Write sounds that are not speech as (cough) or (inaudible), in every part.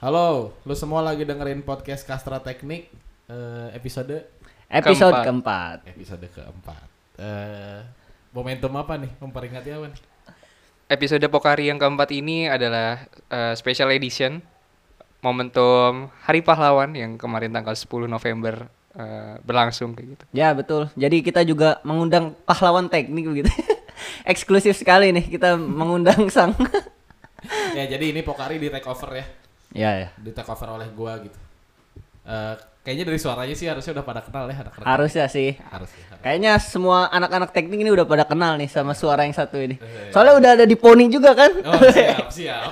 Halo, lu semua lagi dengerin podcast Kastra Teknik eh, episode Episode Keempat. keempat. episode keempat. Eh, momentum apa nih? Memperingati apa nih? Episode Pokari yang keempat ini adalah eh, special edition momentum Hari Pahlawan yang kemarin tanggal 10 November eh, berlangsung kayak gitu. Ya betul. Jadi kita juga mengundang pahlawan teknik begitu. (laughs) Eksklusif sekali nih kita mengundang sang. ya jadi ini Pokari di take over ya, ya ya. di take over oleh gua gitu. Eh, kayaknya dari suaranya sih harusnya udah pada kenal ya anak-anak. Harusnya sih. Harus ya, harus. Kayaknya semua anak-anak teknik ini udah pada kenal nih sama suara yang satu ini. Soalnya udah ada di poni juga kan? Oh siap (laughs) siap.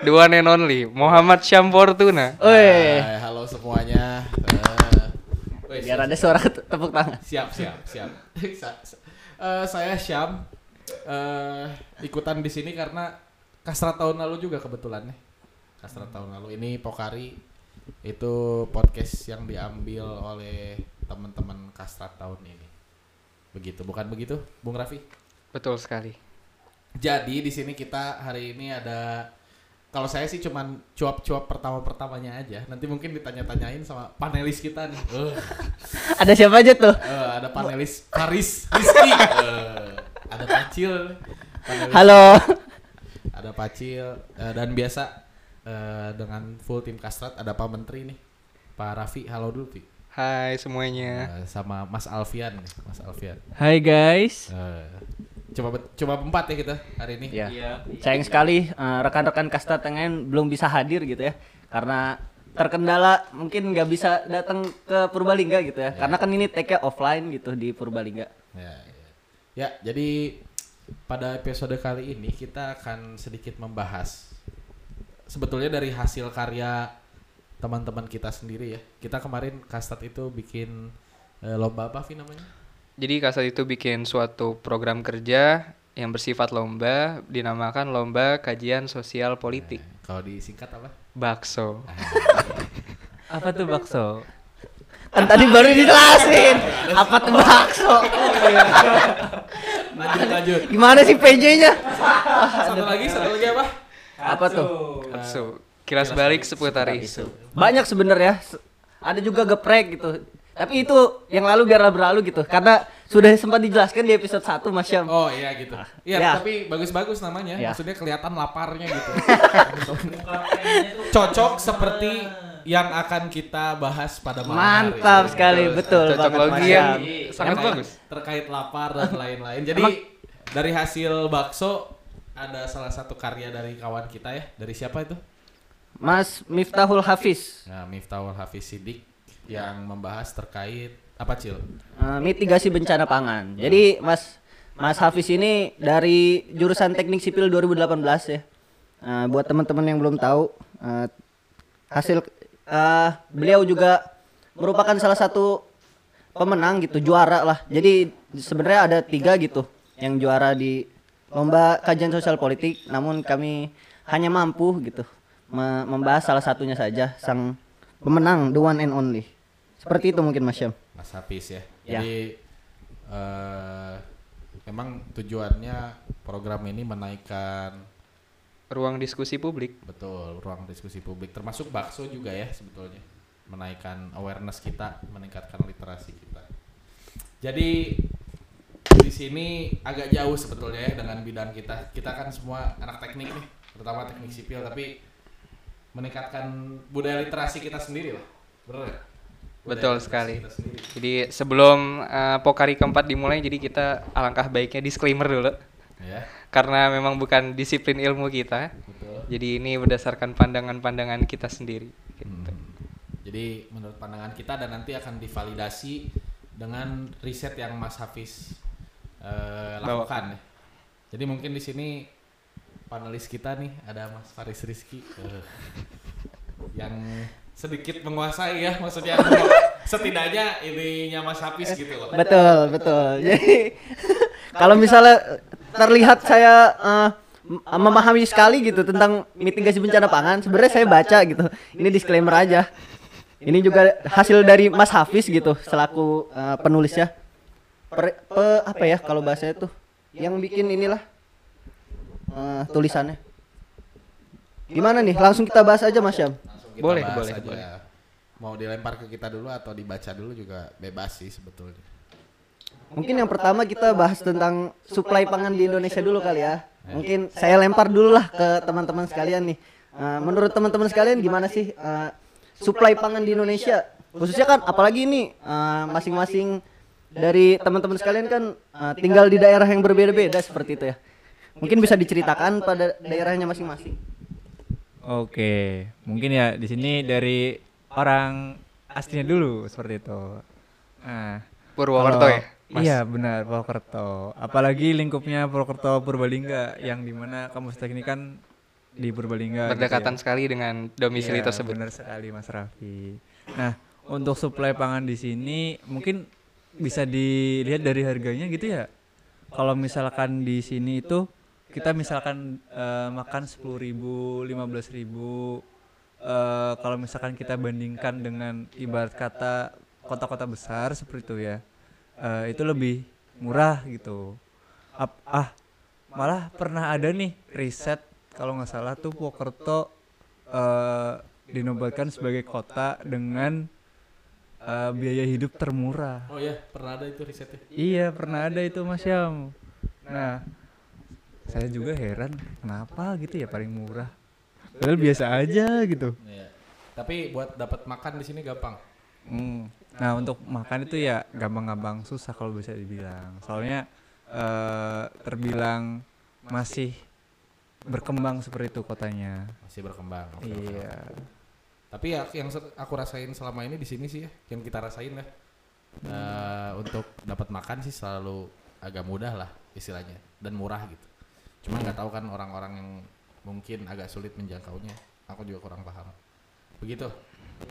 The one and only Muhammad Syam Fortuna. Woi, Hai, halo semuanya. Wih, biar siap, ada suara te- tepuk tangan. siap siap siap. (laughs) Eh, saya Syam eh ikutan di sini karena Kastra tahun lalu juga kebetulan nih. Kastra tahun lalu ini Pokari itu podcast yang diambil oleh teman-teman Kastra tahun ini. Begitu, bukan begitu, Bung Raffi? Betul sekali. Jadi di sini kita hari ini ada kalau saya sih cuman cuap-cuap pertama-pertamanya aja. Nanti mungkin ditanya-tanyain sama panelis kita nih. (laughs) Eh, Ada siapa aja tuh? eh, ada panelis Faris Rizky. (laughs) Eh, ada Pacil. panelis- Halo. Ada Pacil eh, dan biasa eh, dengan full tim Kastrat ada Pak Menteri nih. Pak Raffi, halo dulu Pi. Hai semuanya. Eh, sama Mas Alfian nih, Mas Alfian. Hai guys. Eh, coba coba empat ya kita hari ini. Ya. Sayang sekali eh, rekan-rekan kasta tengen belum bisa hadir gitu ya. Karena terkendala mungkin nggak bisa datang ke Purbalingga gitu ya. Karena kan ini take offline gitu di Purbalingga. Ya, ya. ya, jadi pada episode kali ini kita akan sedikit membahas sebetulnya dari hasil karya teman-teman kita sendiri ya. Kita kemarin Kastat itu bikin eh, lomba apa sih namanya? Jadi Kasat itu bikin suatu program kerja yang bersifat lomba dinamakan Lomba Kajian Sosial Politik. Kalau disingkat apa? Bakso. (laughs) Apa tuh bakso? Kan tadi baru dijelasin. Apa tuh bakso? (laughs) Lanjut lanjut. Gimana sih PJ-nya? Satu lagi, satu lagi apa? Apa tuh? Bakso. Kilas balik seputar isu. Banyak sebenarnya. Se- Ada juga geprek gitu. Tapi itu yang lalu biarlah berlalu gitu. Karena sudah sempat dijelaskan di episode 1 Mas Syam. Oh iya gitu. Iya, Ya. tapi bagus-bagus namanya. Ya. Maksudnya kelihatan laparnya gitu. (laughs) Cocok seperti yang akan kita bahas pada malam hari. Mantap sekali, betul Cocok banget Mas logi yang sangat bagus. terkait lapar dan lain-lain. Jadi dari hasil bakso ada salah satu karya dari kawan kita ya. Dari siapa itu? Mas Miftahul Hafiz. Nah, Miftahul Hafiz Sidik yang membahas terkait apa cil? Eh, mitigasi bencana pangan. Jadi Mas Mas Hafiz ini dari jurusan Teknik Sipil 2018 ya. Eh, buat teman-teman yang belum tahu, eh, hasil eh, beliau juga merupakan salah satu pemenang gitu, juara lah. Jadi sebenarnya ada tiga gitu yang juara di lomba kajian sosial politik. Namun kami hanya mampu gitu me- membahas salah satunya saja sang pemenang, the one and only. Seperti itu mungkin Mas Syam. Mas Hafiz ya. Ya. Jadi eh memang tujuannya program ini menaikkan Ruang diskusi publik. betul ruang diskusi publik termasuk bakso juga ya sebetulnya menaikkan awareness kita, meningkatkan literasi kita. Jadi di sini agak jauh sebetulnya ya dengan bidang kita. Kita kan semua anak teknik nih, terutama teknik sipil tapi meningkatkan budaya literasi kita sendiri lah. Bener? Budaya Betul sekali. Jadi sebelum eh, Pokari keempat dimulai, jadi kita alangkah baiknya disclaimer dulu. Ya, Karena memang bukan disiplin ilmu kita. betul. Jadi ini berdasarkan pandangan-pandangan kita sendiri. Gitu. Hmm. Jadi menurut pandangan kita dan nanti akan divalidasi dengan riset yang Mas Hafiz eh, lakukan. Jadi mungkin di sini panelis kita nih ada Mas Faris Rizky eh, yang sedikit menguasai ya maksudnya setidaknya ininya Mas Hafiz gitu loh. Betul, betul. Jadi (laughs) kalau misalnya terlihat saya m- memahami sekali gitu tentang mitigasi bencana pangan, sebenarnya saya baca gitu. Ini disclaimer aja. Ini juga hasil dari Mas Hafiz gitu selaku eh, penulisnya. Per- pe- apa ya kalau bahasanya tuh yang bikin inilah eh, tulisannya. Gimana nih? Langsung kita bahas aja Mas Syam. Boleh, bahas boleh, aja. boleh. Mau dilempar ke kita dulu atau dibaca dulu juga bebas sih sebetulnya. Mungkin yang pertama kita bahas tentang suplai pangan di Indonesia dulu kali ya. Mungkin saya lempar dulu lah ke teman-teman sekalian nih. Eh, menurut teman-teman sekalian gimana sih eh, suplai pangan di Indonesia? Khususnya kan apalagi ini eh, masing-masing dari teman-teman sekalian kan eh, tinggal di daerah yang berbeda-beda seperti itu ya. Mungkin bisa diceritakan pada daerahnya masing-masing. Oke, mungkin ya di sini dari orang aslinya dulu seperti itu. Nah, Purwokerto ya, Mas? Iya benar Purwokerto. Apalagi lingkupnya Purwokerto Purbalingga yang di mana kampus teknik kan di Purbalingga. gitu Berdekatan ya. sekali dengan domisili Iya, tersebut. Benar sekali Mas Raffi. Nah, untuk suplai pangan di sini mungkin bisa dilihat dari harganya gitu ya. Kalau misalkan di sini itu kita misalkan eh, makan 10.000, 15.000 eh kalau misalkan kita bandingkan dengan ibarat kata kota-kota besar seperti itu ya. eh, itu lebih murah gitu. Ap- ah, malah pernah ada nih riset kalau nggak salah tuh Purwokerto eh dinobatkan sebagai kota dengan eh, biaya hidup termurah. Oh iya, pernah ada itu risetnya. Iya pernah ada itu Mas Syam. Nah, saya juga heran kenapa gitu ya paling murah. Padahal biasa aja gitu. Iya. Tapi buat dapat makan di sini gampang. Hmm. Nah untuk makan itu ya gampang-gampang susah kalau bisa dibilang. Soalnya eh terbilang masih berkembang seperti itu kotanya. Masih berkembang. Iya. Tapi ya yang aku rasain selama ini di sini sih ya, yang kita rasain lah. Eh, untuk dapat makan sih selalu agak mudah lah istilahnya dan murah gitu. Cuma nggak tahu kan orang-orang yang mungkin agak sulit menjangkaunya. Aku juga kurang paham. Begitu.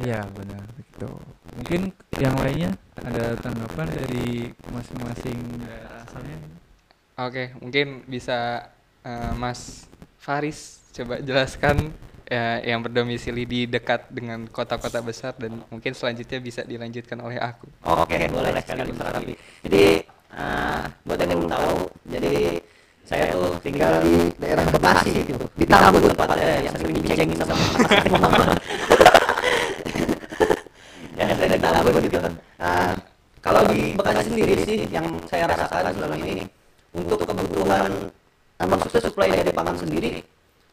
Iya benar begitu. Mungkin yang lainnya ada tanggapan dari masing-masing daerah asalnya? Oke, mungkin bisa eh, Mas Faris coba jelaskan ya, yang berdomisili di dekat dengan kota-kota besar dan mungkin selanjutnya bisa dilanjutkan oleh aku. Oke, boleh sekali Mas Raffi. Jadi eh, buat yang belum tahu, jadi saya tuh tinggal di daerah Bekasi gitu, di Tambun tepatnya yang sering dicengin sama (laughs) ya saya dari Tambun gitu. Nah, kalau di Bekasi sendiri sih yang saya rasakan selama ini untuk kebutuhan uh, maksudnya suplai dari pangan sendiri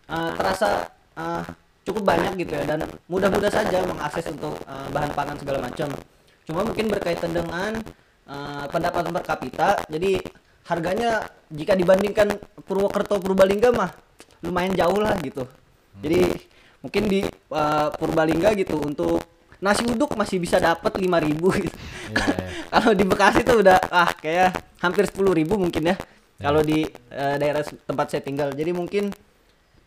eh, terasa eh, cukup banyak gitu ya dan mudah-mudah saja mengakses untuk eh, bahan pangan segala macam. Cuma mungkin berkaitan dengan eh, pendapatan per kapita, jadi harganya jika dibandingkan Purwokerto Purbalingga mah lumayan jauh lah gitu. Jadi mungkin di eh, Purbalingga gitu untuk nasi uduk masih bisa dapat 5000 gitu. Iya, iya. (laughs) Kalau di Bekasi tuh udah ah kayak hampir 10.000 mungkin ya. Kalau di eh, daerah tempat saya tinggal. Jadi mungkin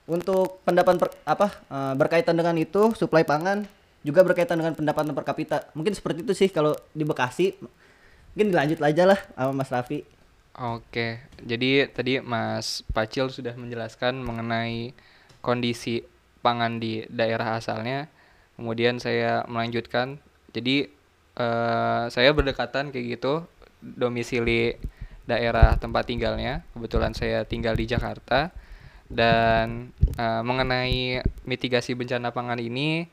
untuk pendapatan per- apa eh, berkaitan dengan itu suplai pangan juga berkaitan dengan pendapatan per kapita. Mungkin seperti itu sih kalau di Bekasi. Mungkin dilanjut aja lah sama Mas Raffi. Oke, jadi tadi Mas Pacil sudah menjelaskan mengenai kondisi pangan di daerah asalnya. Kemudian saya melanjutkan. Jadi eh, saya berdekatan kayak gitu domisili daerah tempat tinggalnya. Kebetulan saya tinggal di Jakarta dan eh, mengenai mitigasi bencana pangan ini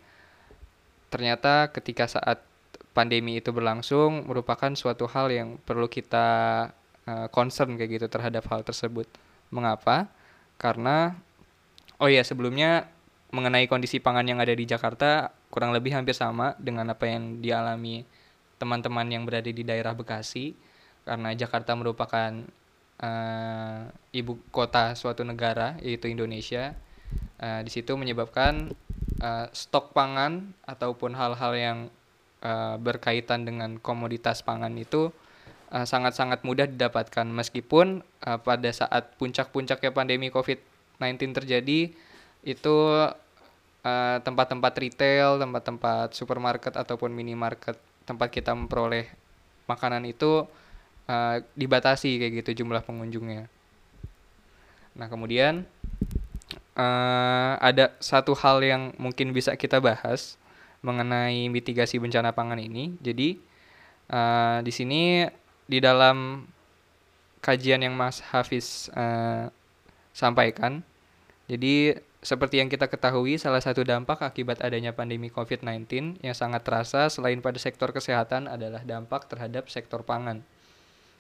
ternyata ketika saat pandemi itu berlangsung merupakan suatu hal yang perlu kita eh, concern kayak gitu terhadap hal tersebut. Mengapa? Karena oh ya sebelumnya mengenai kondisi pangan yang ada di Jakarta kurang lebih hampir sama dengan apa yang dialami teman-teman yang berada di daerah Bekasi karena Jakarta merupakan eh, ibu kota suatu negara yaitu Indonesia. Eh, di situ menyebabkan eh, stok pangan ataupun hal-hal yang eh, berkaitan dengan komoditas pangan itu eh, sangat-sangat mudah didapatkan meskipun eh, pada saat puncak-puncaknya pandemi COVID-19 terjadi itu eh, tempat-tempat retail, tempat-tempat supermarket ataupun minimarket tempat kita memperoleh makanan itu eh, dibatasi kayak gitu jumlah pengunjungnya. Nah, kemudian eh, ada satu hal yang mungkin bisa kita bahas mengenai mitigasi bencana pangan ini. Jadi eh, di sini di dalam kajian yang Mas Hafiz eh, sampaikan, jadi seperti yang kita ketahui, salah satu dampak akibat adanya pandemi COVID-19 yang sangat terasa selain pada sektor kesehatan adalah dampak terhadap sektor pangan.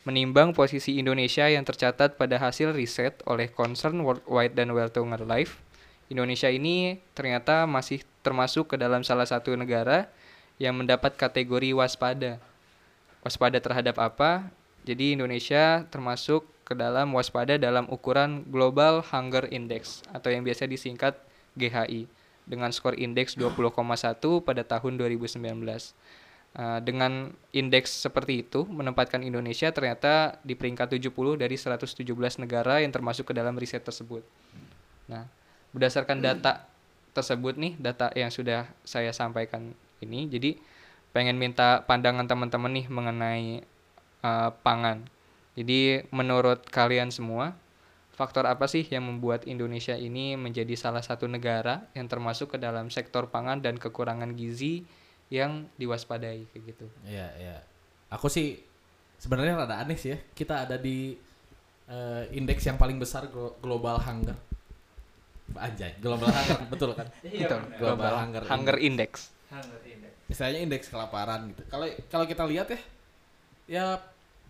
Menimbang posisi Indonesia yang tercatat pada hasil riset oleh Concern Worldwide dan Welltoner Life, Indonesia ini ternyata masih termasuk ke dalam salah satu negara yang mendapat kategori waspada. Waspada terhadap apa? Jadi Indonesia termasuk ke dalam waspada dalam ukuran Global Hunger Index atau yang biasa disingkat GHI dengan skor indeks 20,1 pada tahun 2019. Uh, dengan indeks seperti itu menempatkan Indonesia ternyata di peringkat 70 dari 117 negara yang termasuk ke dalam riset tersebut. Nah, berdasarkan data tersebut nih, data yang sudah saya sampaikan ini, jadi pengen minta pandangan teman-teman nih mengenai uh, pangan jadi menurut kalian semua, faktor apa sih yang membuat Indonesia ini menjadi salah satu negara yang termasuk ke dalam sektor pangan dan kekurangan gizi yang diwaspadai kayak gitu? Iya, iya. Aku sih sebenarnya rada aneh sih ya. Kita ada di uh, indeks yang paling besar global hunger. Anjay, global hunger (laughs) betul kan? Itu global, global hunger, hunger index. Hunger index. Misalnya indeks kelaparan gitu. Kalau kalau kita lihat ya, ya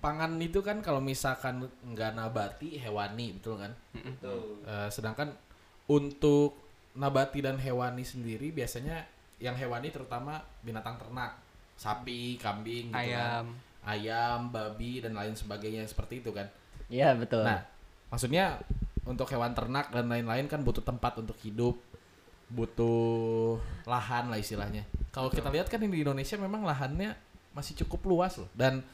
pangan itu kan kalau misalkan nggak nabati hewani betul kan betul. Uh, sedangkan untuk nabati dan hewani sendiri biasanya yang hewani terutama binatang ternak. Sapi kambing gitu ayam kan. ayam. Babi dan lain sebagainya seperti itu kan. Iya betul. Nah maksudnya untuk hewan ternak dan lain-lain kan butuh tempat untuk hidup butuh lahan lah istilahnya. Kalau kita lihat kan di Indonesia memang lahannya masih cukup luas loh dan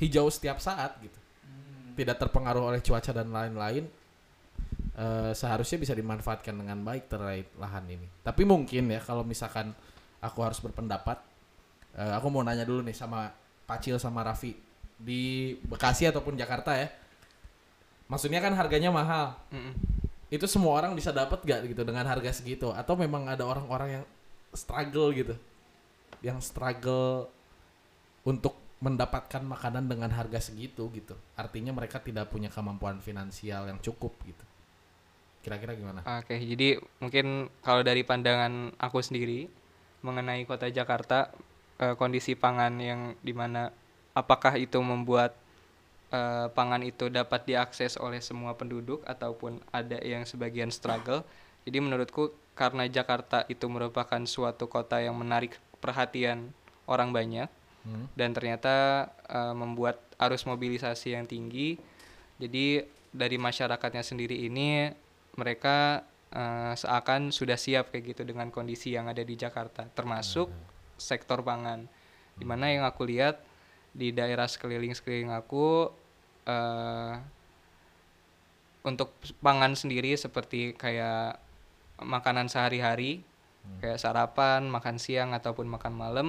hijau setiap saat gitu. Hmm. tidak terpengaruh oleh cuaca dan lain-lain uh, seharusnya bisa dimanfaatkan dengan baik terkait lahan ini tapi mungkin ya kalau misalkan aku harus berpendapat uh, aku mau nanya dulu nih sama Pacil sama Raffi di Bekasi ataupun Jakarta ya maksudnya kan harganya mahal mm -mm. itu semua orang bisa dapat gak gitu dengan harga segitu atau memang ada orang-orang yang struggle gitu yang struggle untuk mendapatkan makanan dengan harga segitu gitu. Artinya mereka tidak punya kemampuan finansial yang cukup gitu. Kira-kira gimana? Oke, jadi mungkin kalau dari pandangan aku sendiri mengenai kota Jakarta eh, kondisi pangan yang di mana apakah itu membuat eh, pangan itu dapat diakses oleh semua penduduk ataupun ada yang sebagian struggle. Jadi menurutku karena Jakarta itu merupakan suatu kota yang menarik perhatian orang banyak, hmm. dan ternyata uh, membuat arus mobilisasi yang tinggi. Jadi dari masyarakatnya sendiri ini mereka uh, seakan sudah siap kayak gitu dengan kondisi yang ada di Jakarta, termasuk hmm. sektor pangan. Di mana yang aku lihat di daerah sekeliling-sekeliling aku uh, untuk pangan sendiri seperti kayak makanan sehari-hari hmm. kayak sarapan, makan siang ataupun makan malam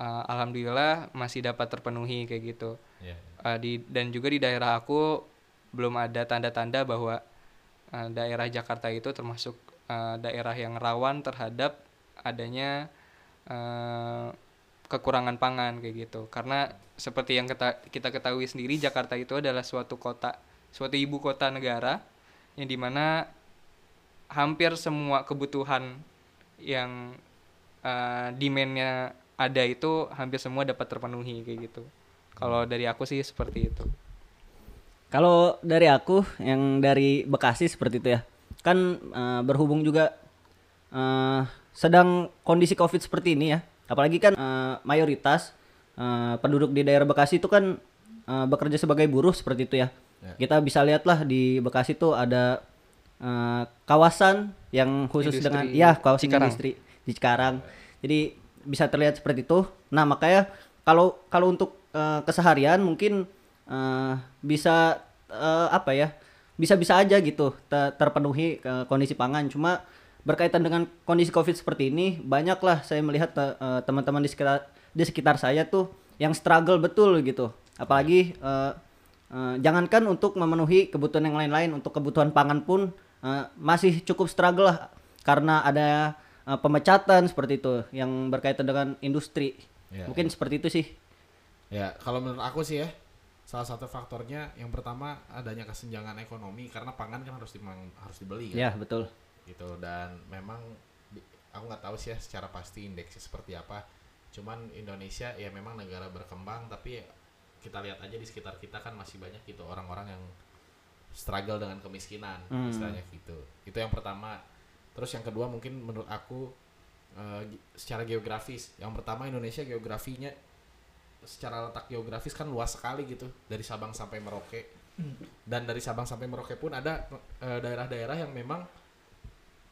uh, alhamdulillah masih dapat terpenuhi kayak gitu yeah. uh, di dan juga di daerah aku belum ada tanda-tanda bahwa uh, daerah Jakarta itu termasuk uh, daerah yang rawan terhadap adanya uh, kekurangan pangan kayak gitu karena seperti yang kita kita ketahui sendiri Jakarta itu adalah suatu kota suatu ibu kota negara yang di mana hampir semua kebutuhan yang uh, demandnya ada itu hampir semua dapat terpenuhi kayak gitu. Kalau dari aku sih seperti itu. Kalau dari aku yang dari Bekasi seperti itu ya. Kan uh, berhubung juga uh, sedang kondisi Covid seperti ini ya. Apalagi kan uh, mayoritas uh, penduduk di daerah Bekasi itu kan uh, bekerja sebagai buruh seperti itu ya. ya. Kita bisa lihatlah di Bekasi itu ada uh, kawasan yang khusus industri dengan ya kawasan Cikarang. industri di Cikarang. Jadi bisa terlihat seperti itu. Nah, makanya kalau kalau untuk uh, keseharian mungkin uh, bisa uh, apa ya? Bisa-bisa aja gitu ter terpenuhi uh, kondisi pangan. Cuma berkaitan dengan kondisi Covid seperti ini, banyaklah saya melihat teman-teman uh, di sekitar di sekitar saya tuh yang struggle betul gitu. Apalagi uh, uh, jangankan untuk memenuhi kebutuhan yang lain-lain, untuk kebutuhan pangan pun uh, masih cukup struggle lah karena ada uh, pemecatan seperti itu yang berkaitan dengan industri. Ya, Mungkin ya. seperti itu sih. Ya, kalau menurut aku sih ya, salah satu faktornya yang pertama adanya kesenjangan ekonomi karena pangan kan harus dimang, harus dibeli kan. Ya, betul. gitu dan memang aku nggak tahu sih ya secara pasti indeksnya seperti apa cuman Indonesia ya memang negara berkembang tapi kita lihat aja di sekitar kita kan masih banyak gitu orang-orang yang struggle dengan kemiskinan Hmm. istilahnya gitu itu yang pertama terus yang kedua mungkin menurut aku eh, secara geografis yang pertama Indonesia geografinya secara letak geografis kan luas sekali gitu dari Sabang sampai Merauke. Dan dari Sabang sampai Merauke pun ada eh, daerah-daerah yang memang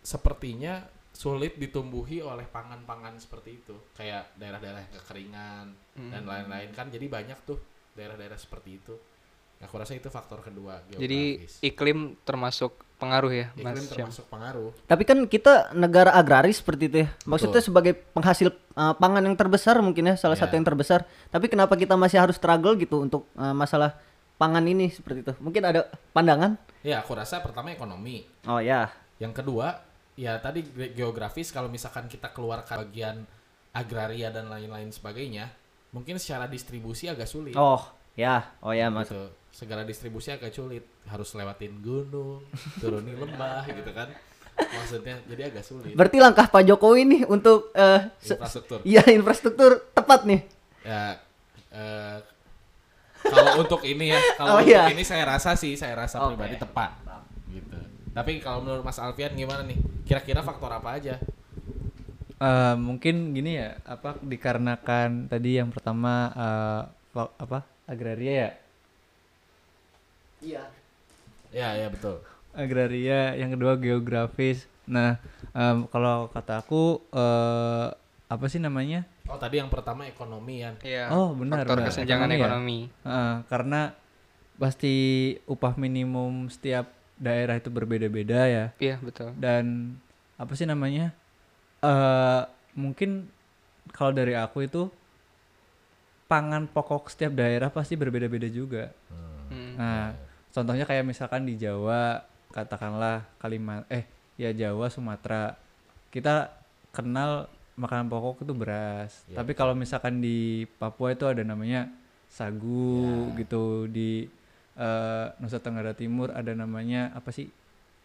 sepertinya sulit ditumbuhi oleh pangan-pangan seperti itu. Kayak daerah-daerah yang kekeringan Hmm. dan lain-lain kan jadi banyak tuh daerah-daerah seperti itu aku rasa itu faktor kedua Jadi geografis iklim termasuk pengaruh ya, iklim Mas termasuk pengaruh Tapi kan kita negara agraris seperti itu ya. Maksudnya Betul. sebagai penghasil uh, pangan yang terbesar mungkin ya, salah Iya. satu yang terbesar. Tapi kenapa kita masih harus struggle gitu untuk uh, masalah pangan ini seperti itu? Mungkin ada pandangan? ya aku rasa pertama ekonomi Oh ya. Yang kedua, ya tadi ge- geografis kalau misalkan kita keluarkan bagian agraria dan lain-lain sebagainya, mungkin secara distribusi agak sulit. Oh, ya. Oh ya, Mas. Gitu. Segala distribusi agak sulit, harus lewatin gunung, (laughs) turunin lembah gitu kan. Maksudnya jadi agak sulit. Berarti langkah Pak Jokowi nih untuk uh, Infrastruktur. Iya, infrastruktur tepat nih. Ya eh, kalau untuk ini ya, Oh, kalau untuk iya. ini saya rasa sih, saya rasa Oke. pribadi tepat. Gitu. Tapi kalau menurut Mas Alfian gimana nih? Kira-kira faktor apa aja? Eh, mungkin gini ya apa dikarenakan tadi yang pertama eh, fa- apa agraria ya Iya. Ya, ya betul. agraria yang kedua geografis nah em, kalau kata aku eh, apa sih namanya Oh, tadi yang pertama ekonomi kan. Iya. Oh, benar, Faktor benar. kesenjangan Ekonomi ya? ekonomi. Heeh, karena pasti upah minimum setiap daerah itu berbeda-beda ya Iya, betul. dan apa sih namanya eh mungkin kalau dari aku itu pangan pokok setiap daerah pasti berbeda-beda juga Hmm. nah contohnya kayak misalkan di Jawa katakanlah Kalimantan eh ya Jawa Sumatera kita kenal makanan pokok itu beras Ya, tapi kalau misalkan di Papua itu ada namanya sagu Ya. gitu di eh, Nusa Tenggara Timur ada namanya apa sih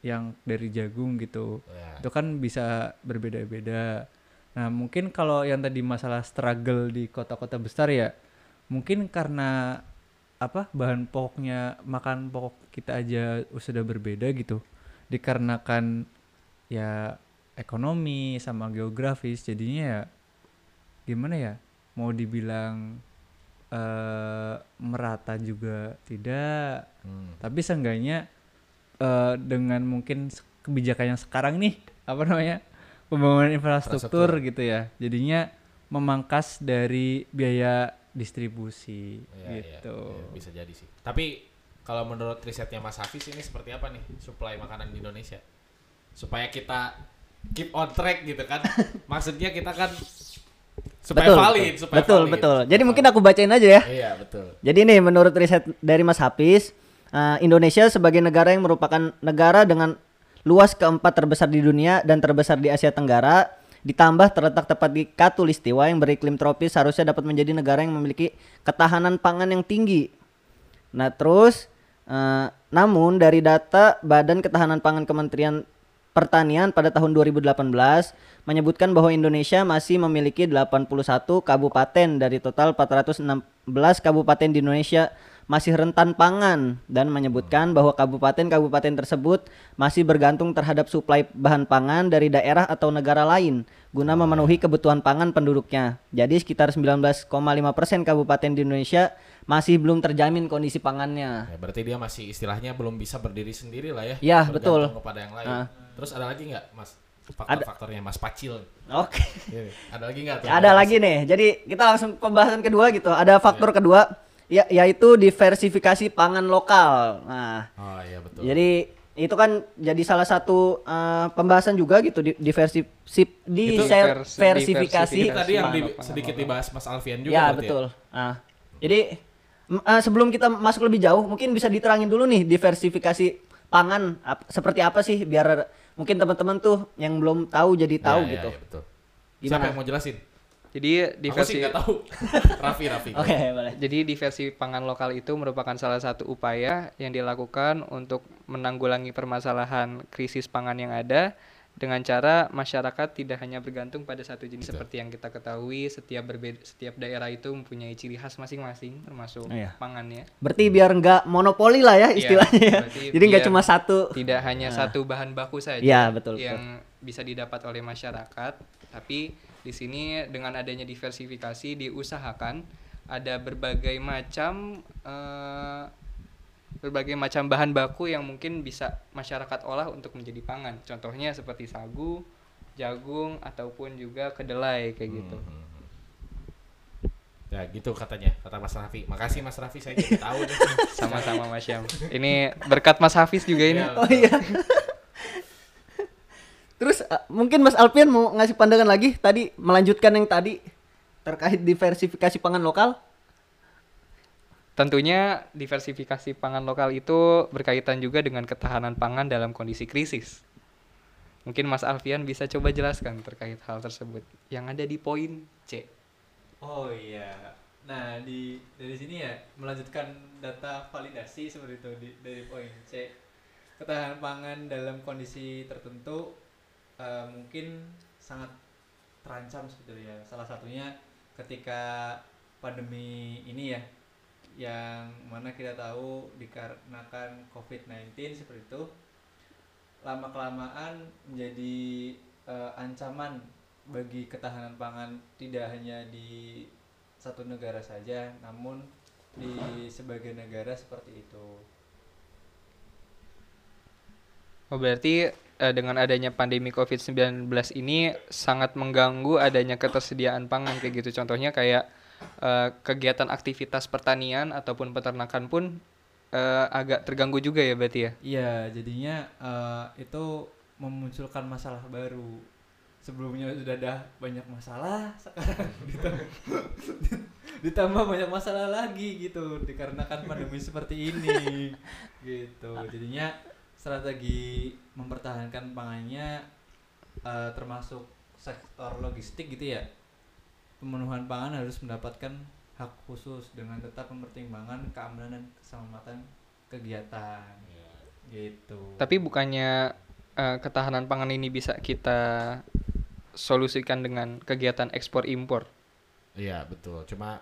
yang dari jagung gitu Ya. itu kan bisa berbeda-beda. Nah mungkin kalau yang tadi masalah struggle di kota-kota besar ya, mungkin karena apa bahan pokoknya makan pokok kita aja sudah berbeda gitu, dikarenakan ya ekonomi sama geografis jadinya ya gimana ya mau dibilang eh merata juga tidak. Hmm. tapi seenggaknya eh, dengan mungkin kebijakan yang sekarang nih apa namanya pembangunan infrastruktur, gitu ya jadinya memangkas dari biaya distribusi iya, gitu iya, bisa jadi sih. Tapi kalau menurut risetnya Mas Hafiz ini seperti apa nih supply makanan di Indonesia? Supaya kita keep on track gitu kan. (laughs) Maksudnya kita kan supaya betul, valid, betul, supaya betul, valid, betul. supaya Jadi mungkin aku bacain aja ya. Iya, betul. Jadi nih menurut riset dari Mas Hafiz, eh, Indonesia sebagai negara yang merupakan negara dengan luas keempat terbesar di dunia dan terbesar di Asia Tenggara, ditambah terletak tepat di Katulistiwa yang beriklim tropis seharusnya dapat menjadi negara yang memiliki ketahanan pangan yang tinggi. Nah terus, eh, namun dari data Badan Ketahanan Pangan Kementerian Pertanian pada tahun 2018 menyebutkan bahwa Indonesia masih memiliki 81 kabupaten dari total 416 kabupaten di Indonesia masih rentan pangan dan menyebutkan bahwa kabupaten-kabupaten tersebut masih bergantung terhadap suplai bahan pangan dari daerah atau negara lain guna memenuhi kebutuhan pangan penduduknya. Jadi sekitar 19,5% kabupaten di Indonesia masih belum terjamin kondisi pangannya. Ya, berarti dia masih istilahnya belum bisa berdiri sendiri lah ya. Iya, bergantung betul. kepada yang lain. Ah. Terus ada lagi nggak, Mas? Faktor-faktornya Mas Pacil. Oke. Ini, ada lagi nggak? Ya, ada lagi nih. Jadi kita langsung pembahasan kedua gitu. Ada faktor kedua ya yaitu diversifikasi pangan lokal. Nah, Oh iya betul. jadi itu kan jadi salah satu eh, pembahasan juga gitu di diversi sip- vers- diversifikasi. Tadi yang di- sedikit dibahas Mas Alfian juga Ya, berarti betul. Nah, jadi eh, sebelum kita masuk lebih jauh, mungkin bisa diterangin dulu nih diversifikasi pangan ap- seperti apa sih biar mungkin teman-teman tuh yang belum tahu jadi tahu Ya, ya, gitu. ya, betul. Gimana? Siapa yang mau jelasin? Jadi Aku sih diversi nggak tahu. (laughs) Raffi, Raffi. Oke, boleh. Jadi diversi pangan lokal itu merupakan salah satu upaya yang dilakukan untuk menanggulangi permasalahan krisis pangan yang ada dengan cara masyarakat tidak hanya bergantung pada satu jenis seperti yang kita ketahui setiap berbeda setiap daerah itu mempunyai ciri khas masing-masing termasuk Iya. pangannya Berarti biar nggak monopoli lah ya Iya, istilahnya. ya. Jadi nggak cuma satu. tidak hanya satu bahan baku saja Iya, betul, yang bisa didapat oleh masyarakat tapi di sini dengan adanya diversifikasi diusahakan ada berbagai macam eh, berbagai macam bahan baku yang mungkin bisa masyarakat olah untuk menjadi pangan contohnya seperti sagu jagung ataupun juga kedelai kayak gitu Hmm. Ya gitu katanya, kata Mas Raffi. Makasih Mas Raffi, saya jadi tahu (laughs) sama-sama Mas Syam ini berkat Mas Hafiz juga ini Iya. Oh iya. (laughs) Terus eh, mungkin Mas Alpian mau ngasih pandangan lagi tadi melanjutkan yang tadi terkait diversifikasi pangan lokal. Tentunya diversifikasi pangan lokal itu berkaitan juga dengan ketahanan pangan dalam kondisi krisis. Mungkin Mas Alfian bisa coba jelaskan terkait hal tersebut yang ada di poin C. Oh iya. Nah, di dari sini ya melanjutkan data validasi seperti itu di, dari poin C. Ketahanan pangan dalam kondisi tertentu eh, mungkin sangat terancam sebetulnya. Salah satunya ketika pandemi ini ya yang mana kita tahu dikarenakan COVID-19 seperti itu lama kelamaan menjadi eh, ancaman bagi ketahanan pangan tidak hanya di satu negara saja namun di sebagian negara seperti itu. Oh, berarti eh, dengan adanya pandemi COVID-19 ini sangat mengganggu adanya ketersediaan pangan kayak gitu. Contohnya kayak eh, kegiatan aktivitas pertanian ataupun peternakan pun eh, agak terganggu juga ya berarti ya. Iya, jadinya eh, itu memunculkan masalah baru. Sebelumnya sudah ada banyak masalah, sekarang ditambah, (laughs) (laughs) ditambah banyak masalah lagi gitu dikarenakan pandemi seperti ini. Gitu. Jadinya strategi mempertahankan pangannya eh, termasuk sektor logistik gitu ya. Pemenuhan pangan harus mendapatkan hak khusus dengan tetap mempertimbangkan keamanan dan keselamatan kegiatan gitu Tapi bukannya eh, ketahanan pangan ini bisa kita solusikan dengan kegiatan ekspor impor. Iya betul. Cuma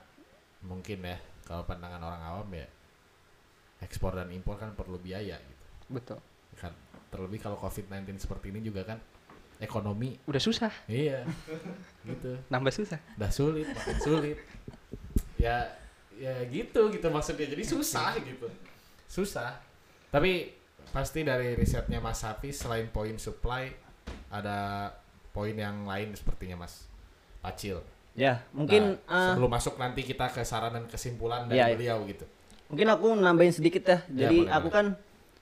mungkin ya kalau pandangan orang awam ya ekspor dan impor kan perlu biaya gitu. Betul. Kan terlebih kalau COVID-19 seperti ini juga kan ekonomi Udah susah, iya gitu. nambah susah. Udah sulit, makin sulit. Ya ya gitu gitu maksudnya. Jadi susah gitu. Susah. Tapi pasti dari risetnya Mas Hafiz selain poin supply ada poin yang lain sepertinya Mas Pacil. Ya, mungkin Nah, eh, sebelum masuk nanti kita ke saran dan kesimpulan dari Iya, iya. beliau gitu. mungkin aku nambahin sedikit ya. Ya, Jadi boleh, aku boleh. kan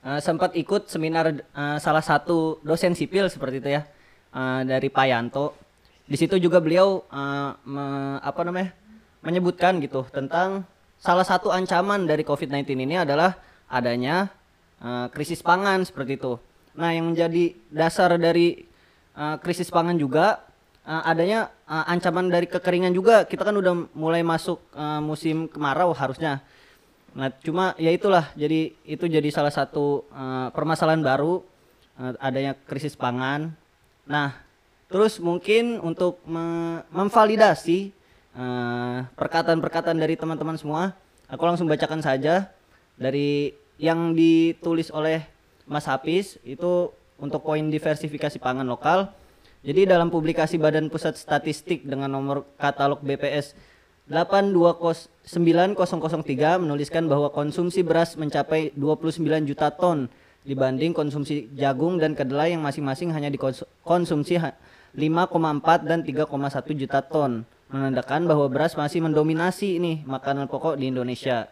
eh, sempat ikut seminar eh, salah satu dosen sipil seperti itu ya eh, dari Pak Yanto. Di situ juga beliau me- apa namanya menyebutkan gitu tentang salah satu ancaman dari COVID-19 ini adalah adanya eh, krisis pangan seperti itu. Nah, yang menjadi dasar dari eh, krisis pangan juga eh, adanya eh, ancaman dari kekeringan juga. Kita kan udah mulai masuk eh, musim kemarau harusnya. Nah, cuma ya itulah. Jadi itu jadi salah satu eh, permasalahan baru eh, adanya krisis pangan. Nah, terus mungkin untuk me- memvalidasi eh, perkataan-perkataan dari teman-teman semua, aku langsung bacakan saja dari yang ditulis oleh Mas Hafiz itu untuk poin diversifikasi pangan lokal. Jadi dalam publikasi Badan Pusat Statistik dengan nomor katalog BPS 829003 menuliskan bahwa konsumsi beras mencapai 29 juta ton dibanding konsumsi jagung dan kedelai yang masing-masing hanya dikonsumsi ha- 5,4 dan 3,1 juta ton menandakan bahwa beras masih mendominasi nih makanan pokok di Indonesia.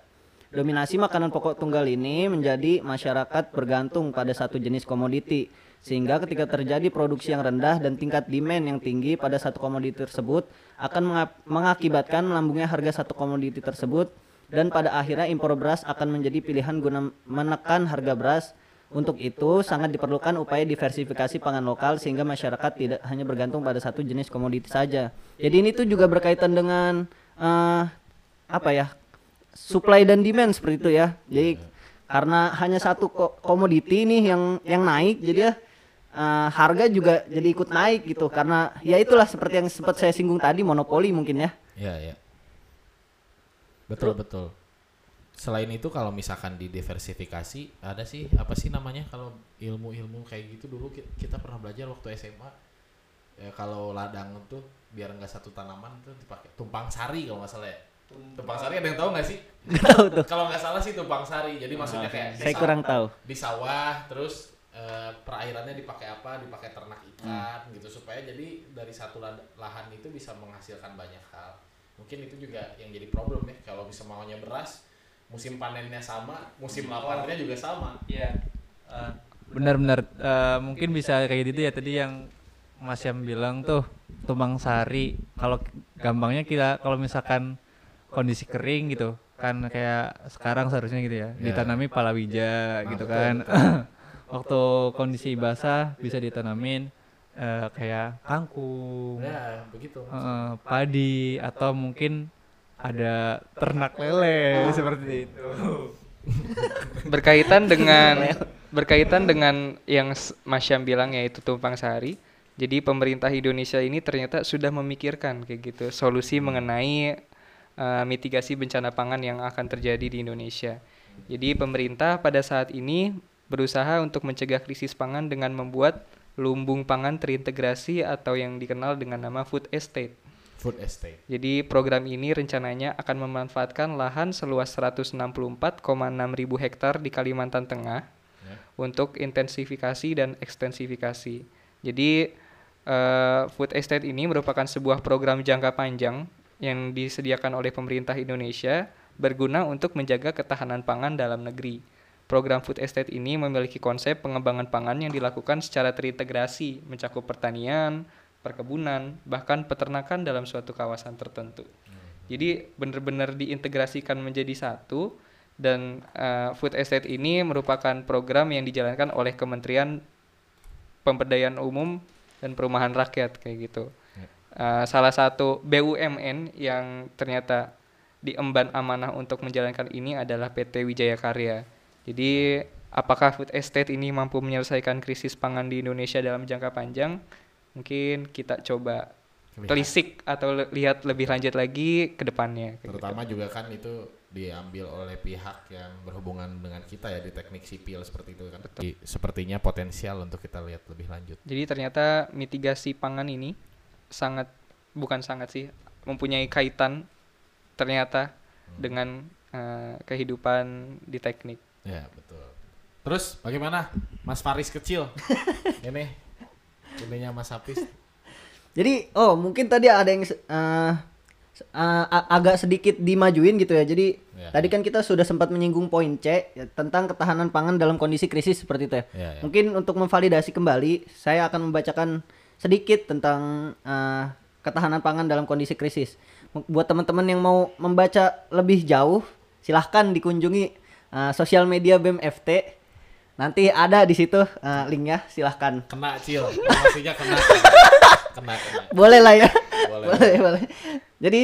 Dominasi makanan pokok tunggal ini menjadi masyarakat bergantung pada satu jenis komoditi sehingga ketika terjadi produksi yang rendah dan tingkat demand yang tinggi pada satu komoditi tersebut akan menga- mengakibatkan melambungnya harga satu komoditi tersebut dan pada akhirnya impor beras akan menjadi pilihan guna menekan harga beras. Untuk itu sangat diperlukan upaya diversifikasi pangan lokal sehingga masyarakat tidak hanya bergantung pada satu jenis komoditi saja. Jadi ini tuh juga berkaitan dengan eh, apa ya supply dan demand seperti itu ya. Jadi karena hanya satu ko- komoditi nih yang yang naik, jadi ya eh, harga juga jadi ikut naik gitu karena ya itulah seperti yang sempat saya singgung tadi monopoli mungkin ya. Iya, iya. Betul, betul. Selain itu kalau misalkan didiversifikasi, ada sih apa sih namanya kalau ilmu-ilmu kayak gitu dulu ki- kita pernah belajar waktu SMA. Ya, kalau ladang tuh biar nggak satu tanaman tuh dipakai tumpang sari kalau nggak salah ya. Tumpang sari ada yang tahu nggak sih? Nggak tahu tuh. Kalau nggak salah sih tumpang sari. Jadi maksudnya kayak di Saya sawah- kurang tahu. di sawah terus eh, perairannya dipakai apa dipakai ternak ikan gitu supaya jadi dari satu lahan itu bisa menghasilkan banyak hal mungkin itu juga yang jadi problem ya kalau bisa maunya beras musim panennya sama musim laparnya juga sama Iya. Benar-benar eh, mungkin bisa kayak gitu ya tadi yang Mas Syam bilang tuh tumbang sari. Kalau gampangnya kita kalau misalkan kondisi kering gitu kan kayak sekarang seharusnya gitu ya Ya. ditanami palawija gitu betul, kan. (laughs) Waktu kondisi basah bisa ditanamin eh, kayak kangkung, ya begitu eh, padi atau mungkin ada ternak lele seperti itu. (laughs) berkaitan dengan berkaitan dengan yang Mas Syam bilang yaitu tumpang sari. Jadi pemerintah Indonesia ini ternyata sudah memikirkan kayak gitu solusi mengenai uh, mitigasi bencana pangan yang akan terjadi di Indonesia. Jadi pemerintah pada saat ini berusaha untuk mencegah krisis pangan dengan membuat lumbung pangan terintegrasi atau yang dikenal dengan nama food estate. food estate Jadi program ini rencananya akan memanfaatkan lahan seluas 164,6 ribu hektar di Kalimantan Tengah ya. untuk intensifikasi dan ekstensifikasi. Jadi eh, food estate ini merupakan sebuah program jangka panjang yang disediakan oleh pemerintah Indonesia berguna untuk menjaga ketahanan pangan dalam negeri. Program food estate ini memiliki konsep pengembangan pangan yang dilakukan secara terintegrasi, mencakup pertanian, perkebunan, bahkan peternakan dalam suatu kawasan tertentu. Jadi benar-benar diintegrasikan menjadi satu dan eh, food estate ini merupakan program yang dijalankan oleh Kementerian Pemberdayaan Umum dan Perumahan Rakyat kayak gitu. Eh, salah satu BUMN yang ternyata diemban amanah untuk menjalankan ini adalah PT Wijaya Karya. Jadi apakah food estate ini mampu menyelesaikan krisis pangan di Indonesia dalam jangka panjang? Mungkin kita coba Lihat. telisik atau le- lihat lebih lanjut lagi ke depannya. gitu. terutama juga kan itu diambil oleh pihak yang berhubungan dengan kita ya di teknik sipil seperti itu kan Di- sepertinya potensial untuk kita lihat lebih lanjut Jadi ternyata mitigasi pangan ini sangat bukan sangat sih mempunyai kaitan ternyata dengan eh, kehidupan di teknik. Ya betul. Terus bagaimana Mas Faris kecil? (laughs) ini ininya Mas Hafiz. Jadi oh mungkin tadi ada yang eh, a- agak sedikit dimajuin gitu ya. Jadi Ya, tadi kan kita sudah sempat menyinggung poin C ya, tentang ketahanan pangan dalam kondisi krisis seperti itu ya. Ya, ya. Mungkin untuk memvalidasi kembali, saya akan membacakan sedikit tentang eh, ketahanan pangan dalam kondisi krisis. Buat teman-teman yang mau membaca lebih jauh, silahkan dikunjungi eh, sosial media BEM FT. Nanti ada di situ eh, linknya, silahkan. Kena cil, maksudnya kena. kena kena. Boleh lah ya. Boleh. boleh, boleh. Jadi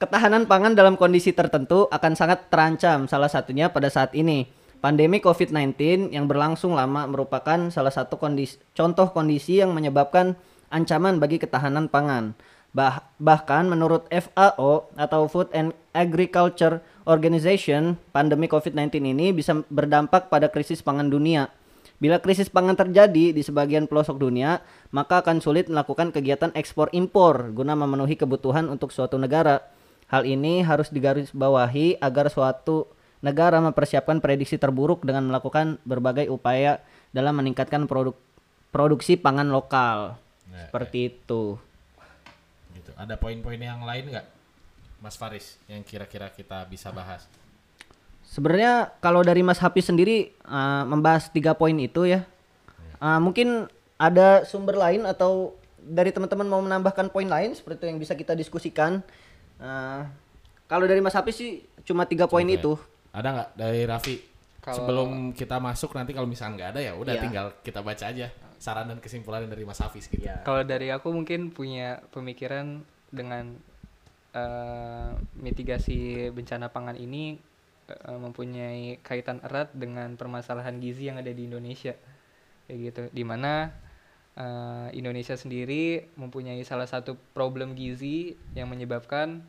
ketahanan pangan dalam kondisi tertentu akan sangat terancam. Salah satunya pada saat ini. Pandemi COVID-19 yang berlangsung lama merupakan salah satu kondisi, contoh kondisi yang menyebabkan ancaman bagi ketahanan pangan. Bah- bahkan menurut FAO atau Food and Agriculture Organization, pandemi COVID-19 ini bisa berdampak pada krisis pangan dunia. Bila krisis pangan terjadi di sebagian pelosok dunia, maka akan sulit melakukan kegiatan ekspor impor guna memenuhi kebutuhan untuk suatu negara. Hal ini harus digarisbawahi agar suatu negara mempersiapkan prediksi terburuk dengan melakukan berbagai upaya dalam meningkatkan produk produksi pangan lokal. Ya, Seperti itu. Gitu. Ada poin-poin yang lain nggak, Mas Faris, yang kira-kira kita bisa bahas? Sebenarnya kalau dari Mas Hafiz sendiri uh, membahas tiga poin itu ya, uh, mungkin ada sumber lain atau dari teman-teman mau menambahkan poin lain seperti itu yang bisa kita diskusikan. Uh, kalau dari Mas Hafiz sih cuma tiga poin itu. Ada nggak dari Raffi? Kalau- Sebelum kita masuk nanti kalau misalnya nggak ada ya udah Iya. tinggal kita baca aja saran dan kesimpulan dari Mas Hafiz gitu. Kalau dari aku mungkin punya pemikiran dengan eh, mitigasi bencana pangan ini eh, mempunyai kaitan erat dengan permasalahan gizi yang ada di Indonesia kayak gitu di mana eh, Indonesia sendiri mempunyai salah satu problem gizi yang menyebabkan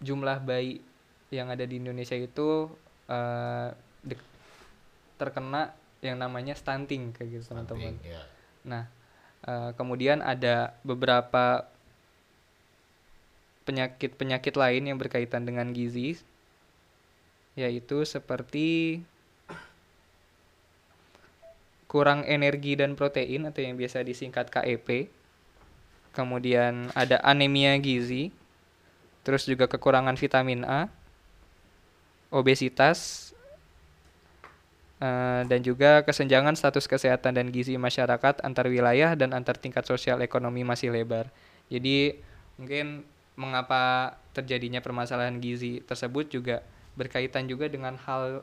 jumlah bayi yang ada di Indonesia itu dek- terkena yang namanya stunting kayak gitu teman-teman. Ya. Nah, eh, kemudian ada beberapa penyakit-penyakit lain yang berkaitan dengan gizi, yaitu seperti kurang energi dan protein atau yang biasa disingkat KEP. Kemudian ada anemia gizi, terus juga kekurangan vitamin A, obesitas, eh, dan juga kesenjangan status kesehatan dan gizi masyarakat antar wilayah dan antar tingkat sosial ekonomi masih lebar. Jadi mungkin mengapa terjadinya permasalahan gizi tersebut juga berkaitan juga dengan hal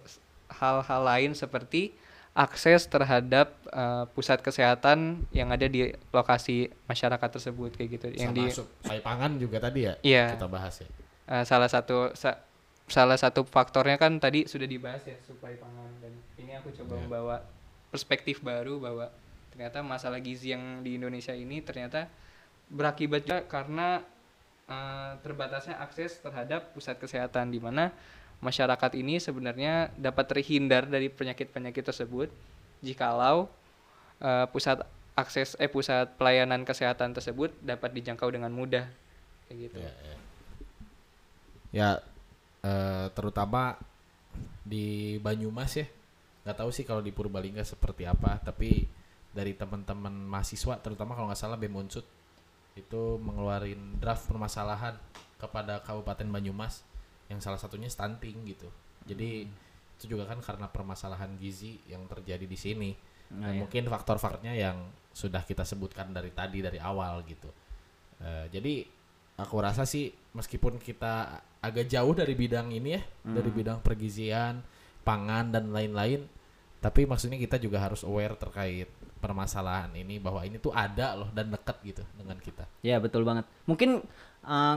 hal-hal lain seperti akses terhadap eh, pusat kesehatan yang ada di lokasi masyarakat tersebut kayak gitu yang Sama di suplai pangan juga tadi ya Iya. kita bahas ya. Eh, salah satu sa- salah satu faktornya kan tadi sudah dibahas ya suplai pangan dan ini aku coba Ya. membawa perspektif baru bahwa ternyata masalah gizi yang di Indonesia ini ternyata berakibat juga karena eh, terbatasnya akses terhadap pusat kesehatan di mana masyarakat ini sebenarnya dapat terhindar dari penyakit-penyakit tersebut jikalau eh, pusat akses eh pusat pelayanan kesehatan tersebut dapat dijangkau dengan mudah kayak gitu. Ya, ya. Ya, eh, terutama di Banyumas ya. Nggak tahu sih kalau di Purbalingga seperti apa, tapi dari teman-teman mahasiswa, terutama kalau nggak salah BEM Unsut itu mengeluarin draft permasalahan kepada Kabupaten Banyumas yang salah satunya stunting gitu. Jadi itu juga kan karena permasalahan gizi yang terjadi di sini. Nah, ya. mungkin faktor-faktornya yang sudah kita sebutkan dari tadi dari awal gitu. Eh, jadi aku rasa sih meskipun kita agak jauh dari bidang ini ya, dari bidang pergizian, pangan dan lain-lain, tapi maksudnya kita juga harus aware terkait permasalahan ini bahwa ini tuh ada loh dan dekat gitu dengan kita. Ya betul banget. Mungkin uh,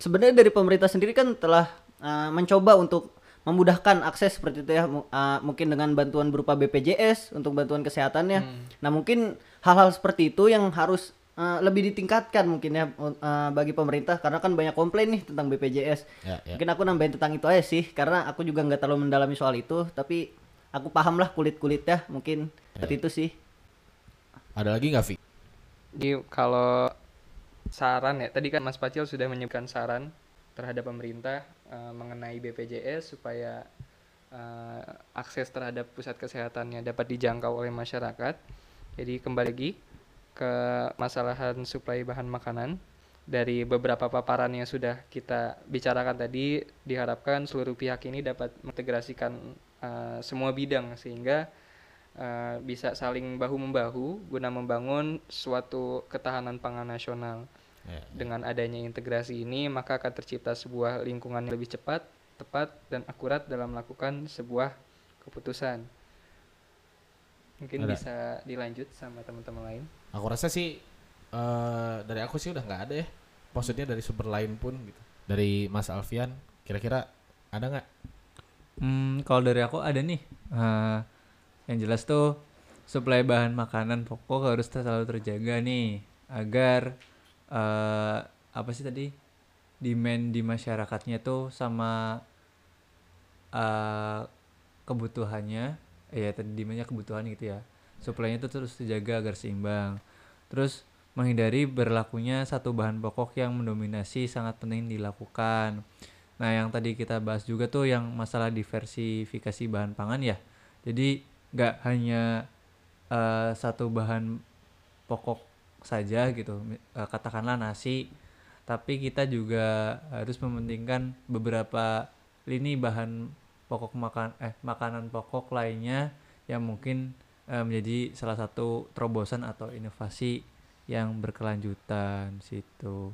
sebenarnya dari pemerintah sendiri kan telah uh, mencoba untuk memudahkan akses seperti itu ya. Uh, mungkin dengan bantuan berupa BPJS untuk bantuan kesehatannya. Nah mungkin hal-hal seperti itu yang harus uh, lebih ditingkatkan mungkin ya uh, bagi pemerintah karena kan banyak komplain nih tentang BPJS. Ya, ya. Mungkin aku nambahin tentang itu aja sih karena aku juga nggak terlalu mendalami soal itu tapi aku paham lah kulit-kulitnya mungkin seperti itu sih. Ada lagi nggak Vi? Jadi kalau saran ya, tadi kan Mas Pacil sudah menyebutkan saran terhadap pemerintah eh, mengenai BPJS supaya eh, akses terhadap pusat kesehatannya dapat dijangkau oleh masyarakat. Jadi kembali lagi ke masalahan suplai bahan makanan dari beberapa paparan yang sudah kita bicarakan tadi diharapkan seluruh pihak ini dapat mengintegrasikan eh, semua bidang sehingga eh, bisa saling bahu membahu guna membangun suatu ketahanan pangan nasional. Ya, Dengan adanya integrasi ini, maka akan tercipta sebuah lingkungan yang lebih cepat, tepat, dan akurat dalam melakukan sebuah keputusan. Mungkin Ada. bisa dilanjut sama teman-teman lain. Aku rasa sih eh dari aku sih udah nggak ada ya. Maksudnya dari sumber lain pun gitu. Dari Mas Alfian, kira-kira ada nggak? Hmm, kalau dari aku ada nih. Eh, yang jelas tuh suplai bahan makanan pokok harus selalu terjaga nih agar eh apa sih tadi demand di masyarakatnya tuh sama eh kebutuhannya ya tadi demandnya kebutuhan gitu ya suplainya tuh terus terjaga agar seimbang terus menghindari berlakunya satu bahan pokok yang mendominasi sangat penting dilakukan Nah, yang tadi kita bahas juga tuh yang masalah diversifikasi bahan pangan ya. Jadi nggak hanya eh, satu bahan pokok saja gitu, eh, katakanlah nasi, tapi kita juga harus mementingkan beberapa lini bahan pokok makan eh makanan pokok lainnya yang mungkin eh, menjadi salah satu terobosan atau inovasi yang berkelanjutan situ.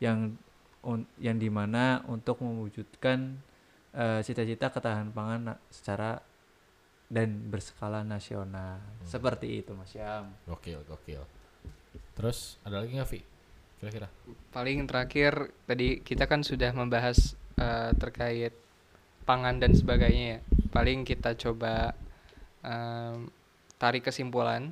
Yang un- yang di mana untuk mewujudkan cita-cita ketahanan pangan secara dan berskala nasional seperti itu Mas Syam. Gokil, gokil. Terus ada lagi nggak Vi? Kira-kira? Paling terakhir tadi kita kan sudah membahas eh, terkait pangan dan sebagainya ya. Paling kita coba em, tarik kesimpulan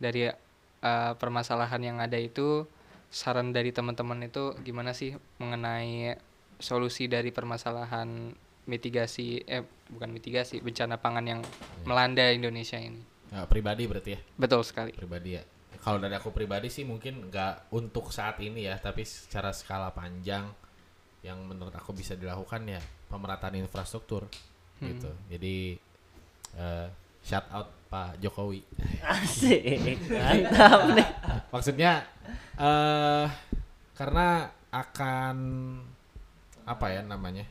dari eh, permasalahan yang ada itu saran dari teman-teman itu gimana sih mengenai solusi dari permasalahan mitigasi eh bukan mitigasi bencana pangan yang melanda Indonesia ini. Ya, pribadi berarti ya Betul sekali. pribadi ya kalau dari aku pribadi sih mungkin nggak untuk saat ini ya tapi secara skala panjang yang menurut aku bisa dilakukan ya pemerataan infrastruktur gitu jadi eh, shout out Pak Jokowi Asik. (laughs) Mantap nih. maksudnya eh karena akan apa ya namanya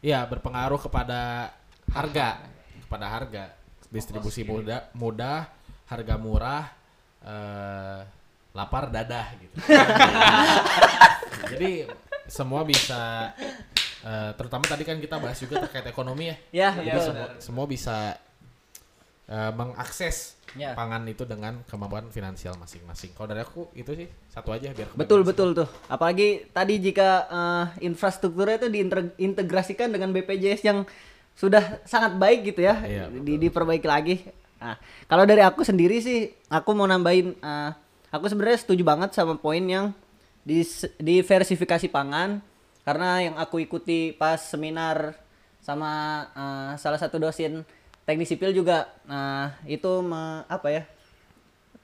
Iya berpengaruh kepada harga. Kepada harga. Distribusi mudah mudah harga murah eh lapar dadah gitu. (laughs) Jadi semua bisa eh, terutama tadi kan kita bahas juga terkait ekonomi ya. Ya, jadi betul. semua semua bisa eh, mengakses Ya. pangan itu dengan kemampuan finansial masing-masing. Kalau dari aku itu sih satu aja biar Betul betul tuh. Apalagi tadi jika eh, infrastrukturnya itu diintegrasikan dengan BPJS yang sudah sangat baik gitu ya, Iya, di, diperbaiki lagi. Nah, kalau dari aku sendiri sih, aku mau nambahin, eh, aku sebenarnya setuju banget sama poin yang dis- diversifikasi pangan, karena yang aku ikuti pas seminar sama eh, salah satu dosen teknik sipil juga, nah itu me- apa ya?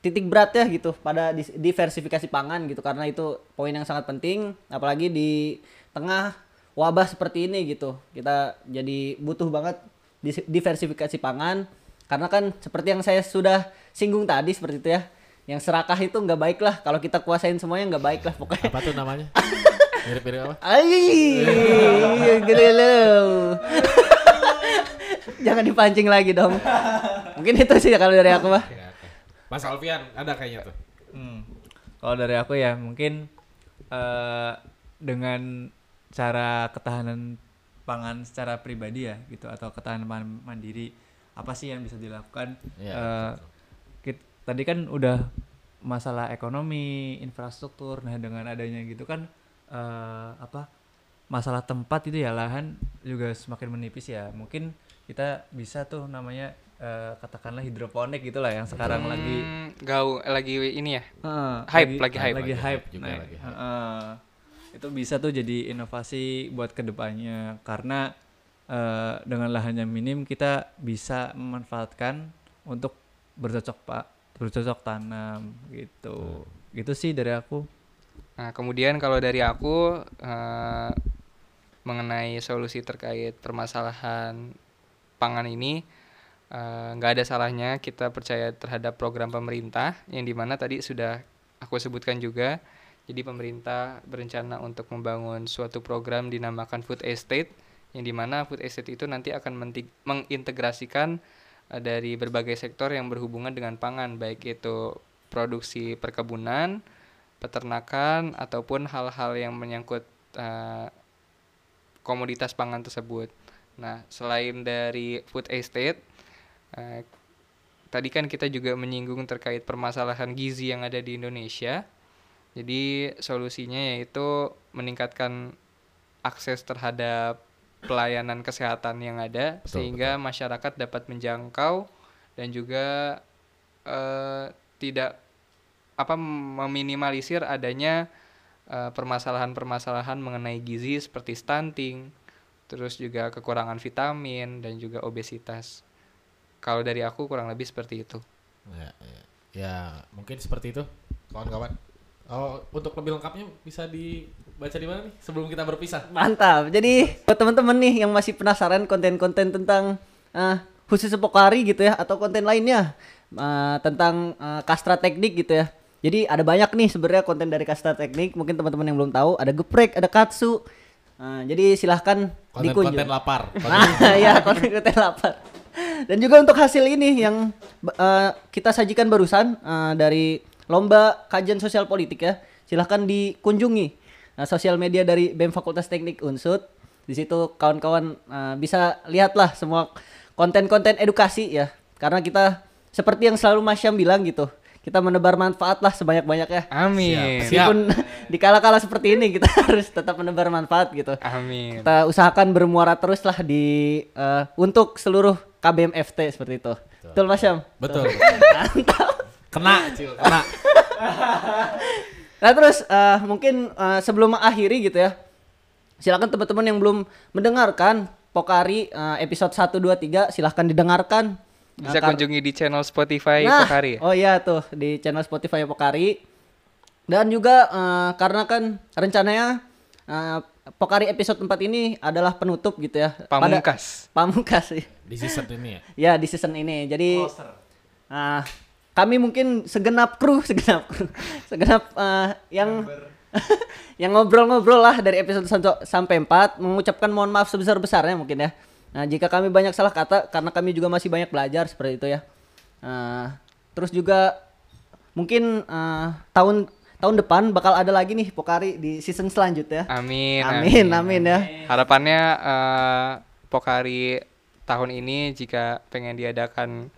titik berat ya gitu pada diversifikasi pangan gitu karena itu poin yang sangat penting apalagi di tengah wabah seperti ini gitu kita jadi butuh banget diversifikasi pangan karena kan seperti yang saya sudah singgung tadi seperti itu ya yang serakah itu nggak baik lah kalau kita kuasain semuanya nggak baik lah pokoknya Apa tuh namanya? (laughs) Mirip-mirip apa? Ai, gede lu. Jangan dipancing lagi dong. Mungkin itu sih kalau dari aku mah. Oke. Mas Alfian ada kayaknya tuh. Hmm. Kalau dari aku ya mungkin eh dengan cara ketahanan pangan secara pribadi ya gitu atau ketahanan pangan mandiri apa sih yang bisa dilakukan? Iya, Eh, kit- tadi kan udah masalah ekonomi, infrastruktur. Nah dengan adanya gitu kan eh apa masalah tempat itu ya lahan juga semakin menipis ya. Mungkin kita bisa tuh namanya eh, katakanlah hidroponik gitulah yang sekarang lagi Hmm, gau lagi ini ya. Heeh, Hype, lagi hype. lagi Lagi hype hype juga, Nah, lagi hype. heeh. itu bisa tuh jadi inovasi buat ke depannya karena eh, dengan lahan yang minim kita bisa memanfaatkan untuk bercocok pak bercocok tanam gitu gitu sih dari aku Nah, kemudian kalau dari aku eh, mengenai solusi terkait permasalahan pangan ini eh, nggak ada salahnya kita percaya terhadap program pemerintah yang di mana tadi sudah aku sebutkan juga. Jadi pemerintah berencana untuk membangun suatu program dinamakan food estate yang di mana food estate itu nanti akan mengintegrasikan eh, dari berbagai sektor yang berhubungan dengan pangan baik itu produksi perkebunan, peternakan ataupun hal-hal yang menyangkut eh, komoditas pangan tersebut. Nah, selain dari food estate, eh, tadi kan kita juga menyinggung terkait permasalahan gizi yang ada di Indonesia. Jadi solusinya yaitu meningkatkan akses terhadap pelayanan kesehatan yang ada Betul, sehingga masyarakat dapat menjangkau dan juga eh, tidak apa meminimalisir adanya eh, permasalahan-permasalahan mengenai gizi seperti stunting, terus juga kekurangan vitamin dan juga obesitas. Kalau dari aku kurang lebih seperti itu. Ya, ya. Ya, mungkin seperti itu kawan-kawan. Oh, untuk lebih lengkapnya bisa dibaca di mana nih sebelum kita berpisah? Mantap. Jadi buat teman-teman nih yang masih penasaran konten-konten tentang eh khusus Pokari gitu ya atau konten lainnya eh, tentang eh, kastra teknik gitu ya. Jadi ada banyak nih sebenarnya konten dari kastra teknik. Mungkin teman-teman yang belum tahu ada geprek, ada katsu. Eh, jadi silahkan dikunjungi. Konten-konten (laughs) lapar. Nah, ya konten-konten lapar. Dan juga untuk hasil ini yang eh, kita sajikan barusan eh, dari lomba kajian sosial politik ya, silahkan dikunjungi nah, sosial media dari BEM Fakultas Teknik Unsud. Di situ kawan-kawan eh, bisa lihatlah semua konten-konten edukasi ya, karena kita seperti yang selalu Mas Syam bilang gitu, kita menebar manfaat lah sebanyak-banyaknya. Amin. Siap. Meskipun (laughs) di kala-kala seperti ini kita (laughs) harus tetap menebar manfaat gitu Amin. kita usahakan bermuara terus lah di eh, untuk seluruh KBMFT seperti itu. Betul Mas Syam? Betul. (laughs) Mantap. Kena, Cil, kena. Nah terus eh, mungkin eh, sebelum mengakhiri gitu ya, silakan teman-teman yang belum mendengarkan Pokari eh, episode 1, 2, 3 silahkan didengarkan. Bisa Nah, kar- kunjungi di channel Spotify Nah, Pokari. ya? Oh iya tuh di channel Spotify Pokari. Dan juga eh, karena kan rencananya eh, Pokari episode 4 ini adalah penutup gitu ya. Pada- Pamungkas. pamungkas sih. Di season ini ya. Ya di season ini. Jadi ah, kami mungkin segenap kru, (laughs) segenap kru, segenap eh, yang (laughs) yang ngobrol-ngobrol lah dari episode 1 sampai 4 mengucapkan mohon maaf sebesar-besarnya mungkin ya. Nah, jika kami banyak salah kata karena kami juga masih banyak belajar seperti itu ya. Nah, terus juga mungkin eh, tahun tahun depan bakal ada lagi nih Pokari di season selanjutnya. Amin. Amin, amin ya. Harapannya eh, Pokari tahun ini jika pengen diadakan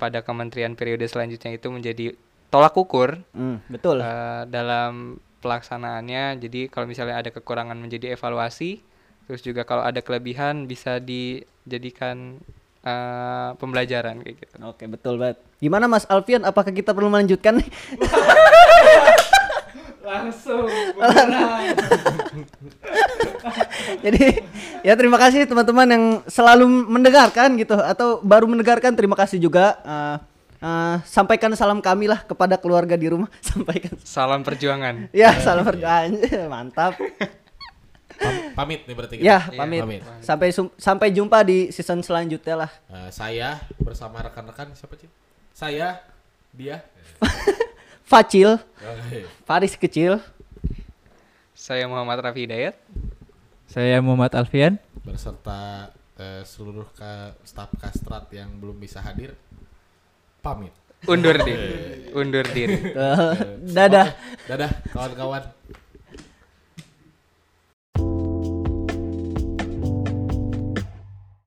pada kementerian periode selanjutnya itu menjadi tolak ukur Hmm, betul. eh, dalam pelaksanaannya. Jadi kalau misalnya ada kekurangan menjadi evaluasi, terus juga kalau ada kelebihan bisa dijadikan eh, pembelajaran kayak gitu. Oke, betul banget. Gimana Mas Alfian? Apakah kita perlu melanjutkan? (laughs) Langsung. (laughs) Jadi ya terima kasih teman-teman yang selalu mendengarkan gitu atau baru mendengarkan terima kasih juga. Eh, eh, sampaikan salam kami lah kepada keluarga di rumah. (laughs) Sampaikan. Salam perjuangan. Ya salam berdoa. Mantap. Pam- pamit nih berarti kita. Ya Iya, pamit. pamit. Sampai sampai jumpa di season selanjutnya lah. Eh, saya bersama rekan-rekan siapa sih? Saya, dia. (laughs) Facil. Faris kecil. Saya Muhammad Rafi Hidayat. Saya Muhammad Alfian. Berserta eh, seluruh ka- staf kastrat yang belum bisa hadir. Pamit. Undur diri. Undur diri. (laughs) Dadah. Dadah kawan-kawan.